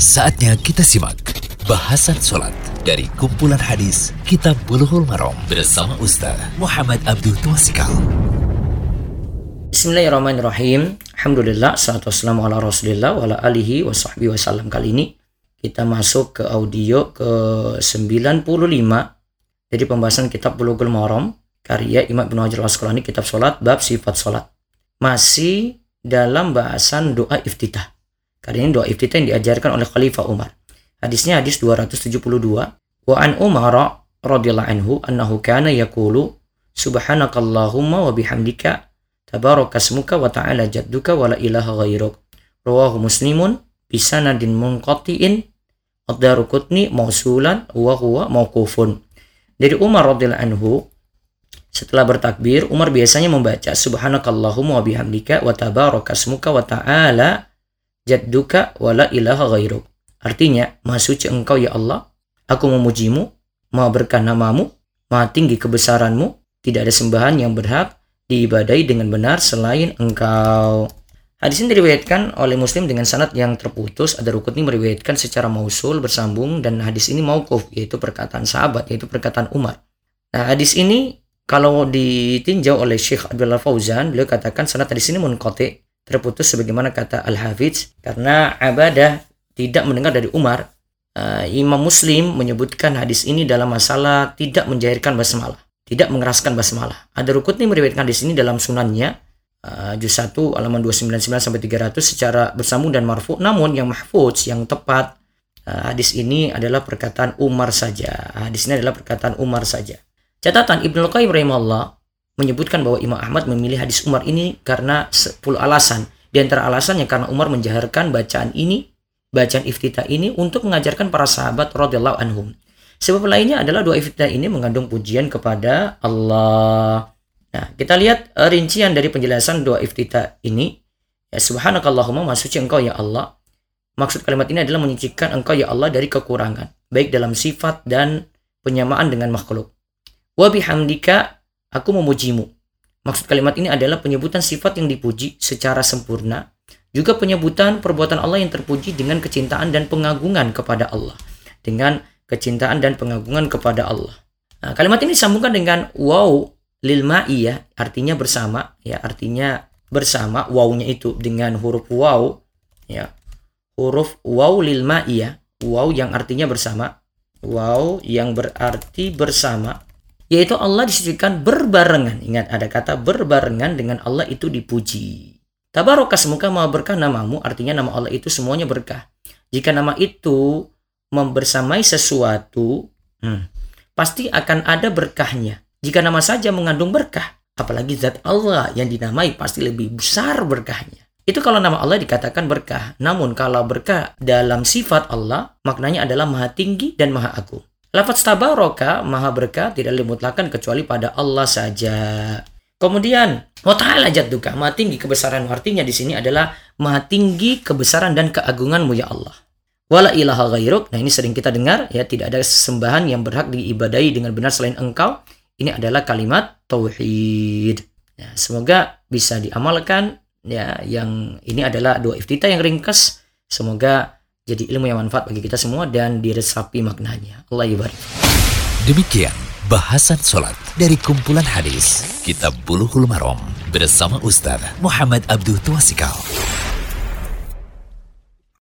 Saatnya kita simak bahasan sholat dari kumpulan hadis Kitab Bulughul Maram bersama Ustaz Muhammad Abdul Tuasikal. Bismillahirrahmanirrahim. Alhamdulillah, salatu wassalamu ala rasulillah wa ala alihi wa sahbihi wasallam. Kali ini kita masuk ke audio ke 95 dari pembahasan kitab Bulughul Maram karya Imam Ibnu Hajar Al-Asqalani kitab salat bab sifat salat. Masih dalam bahasan doa iftitah. Kali ini doa iftitah yang diajarkan oleh Khalifah Umar. Hadisnya hadis 272. Wa an Umar radhiyallahu anhu annahu kana yaqulu subhanakallahumma wa bihamdika tabarakasmuka wa ta'ala jadduka wa la ilaha ghairuk. Rawahu Muslimun bisanadin munqatiin ad-darukutni mausulan wa huwa mauqufun. Dari Umar radhiyallahu anhu setelah bertakbir, Umar biasanya membaca Subhanakallahumma wa bihamdika wa tabarakasmuka wa ta'ala jadduka wala ilaha ghairuk. Artinya, Maha suci engkau ya Allah, aku memujimu, maha berkah namamu, maha tinggi kebesaranmu, tidak ada sembahan yang berhak diibadai dengan benar selain engkau. Hadis ini diriwayatkan oleh Muslim dengan sanad yang terputus. Ada rukun ini meriwayatkan secara mausul bersambung dan hadis ini mauquf yaitu perkataan sahabat yaitu perkataan Umar. Nah, hadis ini kalau ditinjau oleh Syekh Abdullah Fauzan, beliau katakan sanad hadis ini munqati terputus sebagaimana kata Al-Hafidz karena Abadah tidak mendengar dari Umar. Uh, Imam Muslim menyebutkan hadis ini dalam masalah tidak menjahirkan basmalah, tidak mengeraskan basmalah. Ada rukut ini meriwayatkan hadis ini dalam sunannya uh, juz 1 halaman 299 sampai 300 secara bersambung dan marfu. Namun yang mahfuz yang tepat uh, hadis ini adalah perkataan Umar saja. Hadis ini adalah perkataan Umar saja. Catatan Ibnu Qayyim rahimahullah menyebutkan bahwa Imam Ahmad memilih hadis Umar ini karena 10 alasan. Di antara alasannya karena Umar menjaharkan bacaan ini, bacaan iftitah ini untuk mengajarkan para sahabat radhiyallahu anhum. Sebab lainnya adalah doa iftitah ini mengandung pujian kepada Allah. Nah, kita lihat eh, rincian dari penjelasan doa iftitah ini. Ya subhanakallahumma masuci engkau ya Allah. Maksud kalimat ini adalah menyucikan engkau ya Allah dari kekurangan, baik dalam sifat dan penyamaan dengan makhluk. Wa bihamdika Aku memujimu. Maksud kalimat ini adalah penyebutan sifat yang dipuji secara sempurna, juga penyebutan perbuatan Allah yang terpuji dengan kecintaan dan pengagungan kepada Allah. Dengan kecintaan dan pengagungan kepada Allah. Nah, kalimat ini disambungkan dengan wow lil ya, artinya bersama, ya, artinya bersama, wawnya itu dengan huruf wow, ya. Huruf wow lil ya, wow yang artinya bersama, wow yang berarti bersama yaitu Allah disucikan berbarengan. Ingat ada kata berbarengan dengan Allah itu dipuji. Tabarokah semoga maha berkah namamu, artinya nama Allah itu semuanya berkah. Jika nama itu membersamai sesuatu, hmm, pasti akan ada berkahnya. Jika nama saja mengandung berkah, apalagi zat Allah yang dinamai pasti lebih besar berkahnya. Itu kalau nama Allah dikatakan berkah. Namun kalau berkah dalam sifat Allah, maknanya adalah maha tinggi dan maha agung. Lafaz tabaraka maha berkah tidak dimutlakan kecuali pada Allah saja. Kemudian, wa ta'ala jadduka, maha tinggi kebesaran artinya di sini adalah maha tinggi kebesaran dan keagunganmu ya Allah. Wala ilaha ghairuk. Nah, ini sering kita dengar ya, tidak ada sembahan yang berhak diibadai dengan benar selain Engkau. Ini adalah kalimat tauhid. Ya, semoga bisa diamalkan ya yang ini adalah doa iftitah yang ringkas. Semoga jadi ilmu yang manfaat bagi kita semua dan diresapi maknanya. Allah ibarik. Demikian bahasan sholat dari kumpulan hadis Kitab Buluhul Marom bersama Ustaz Muhammad Abdul Tuasikal.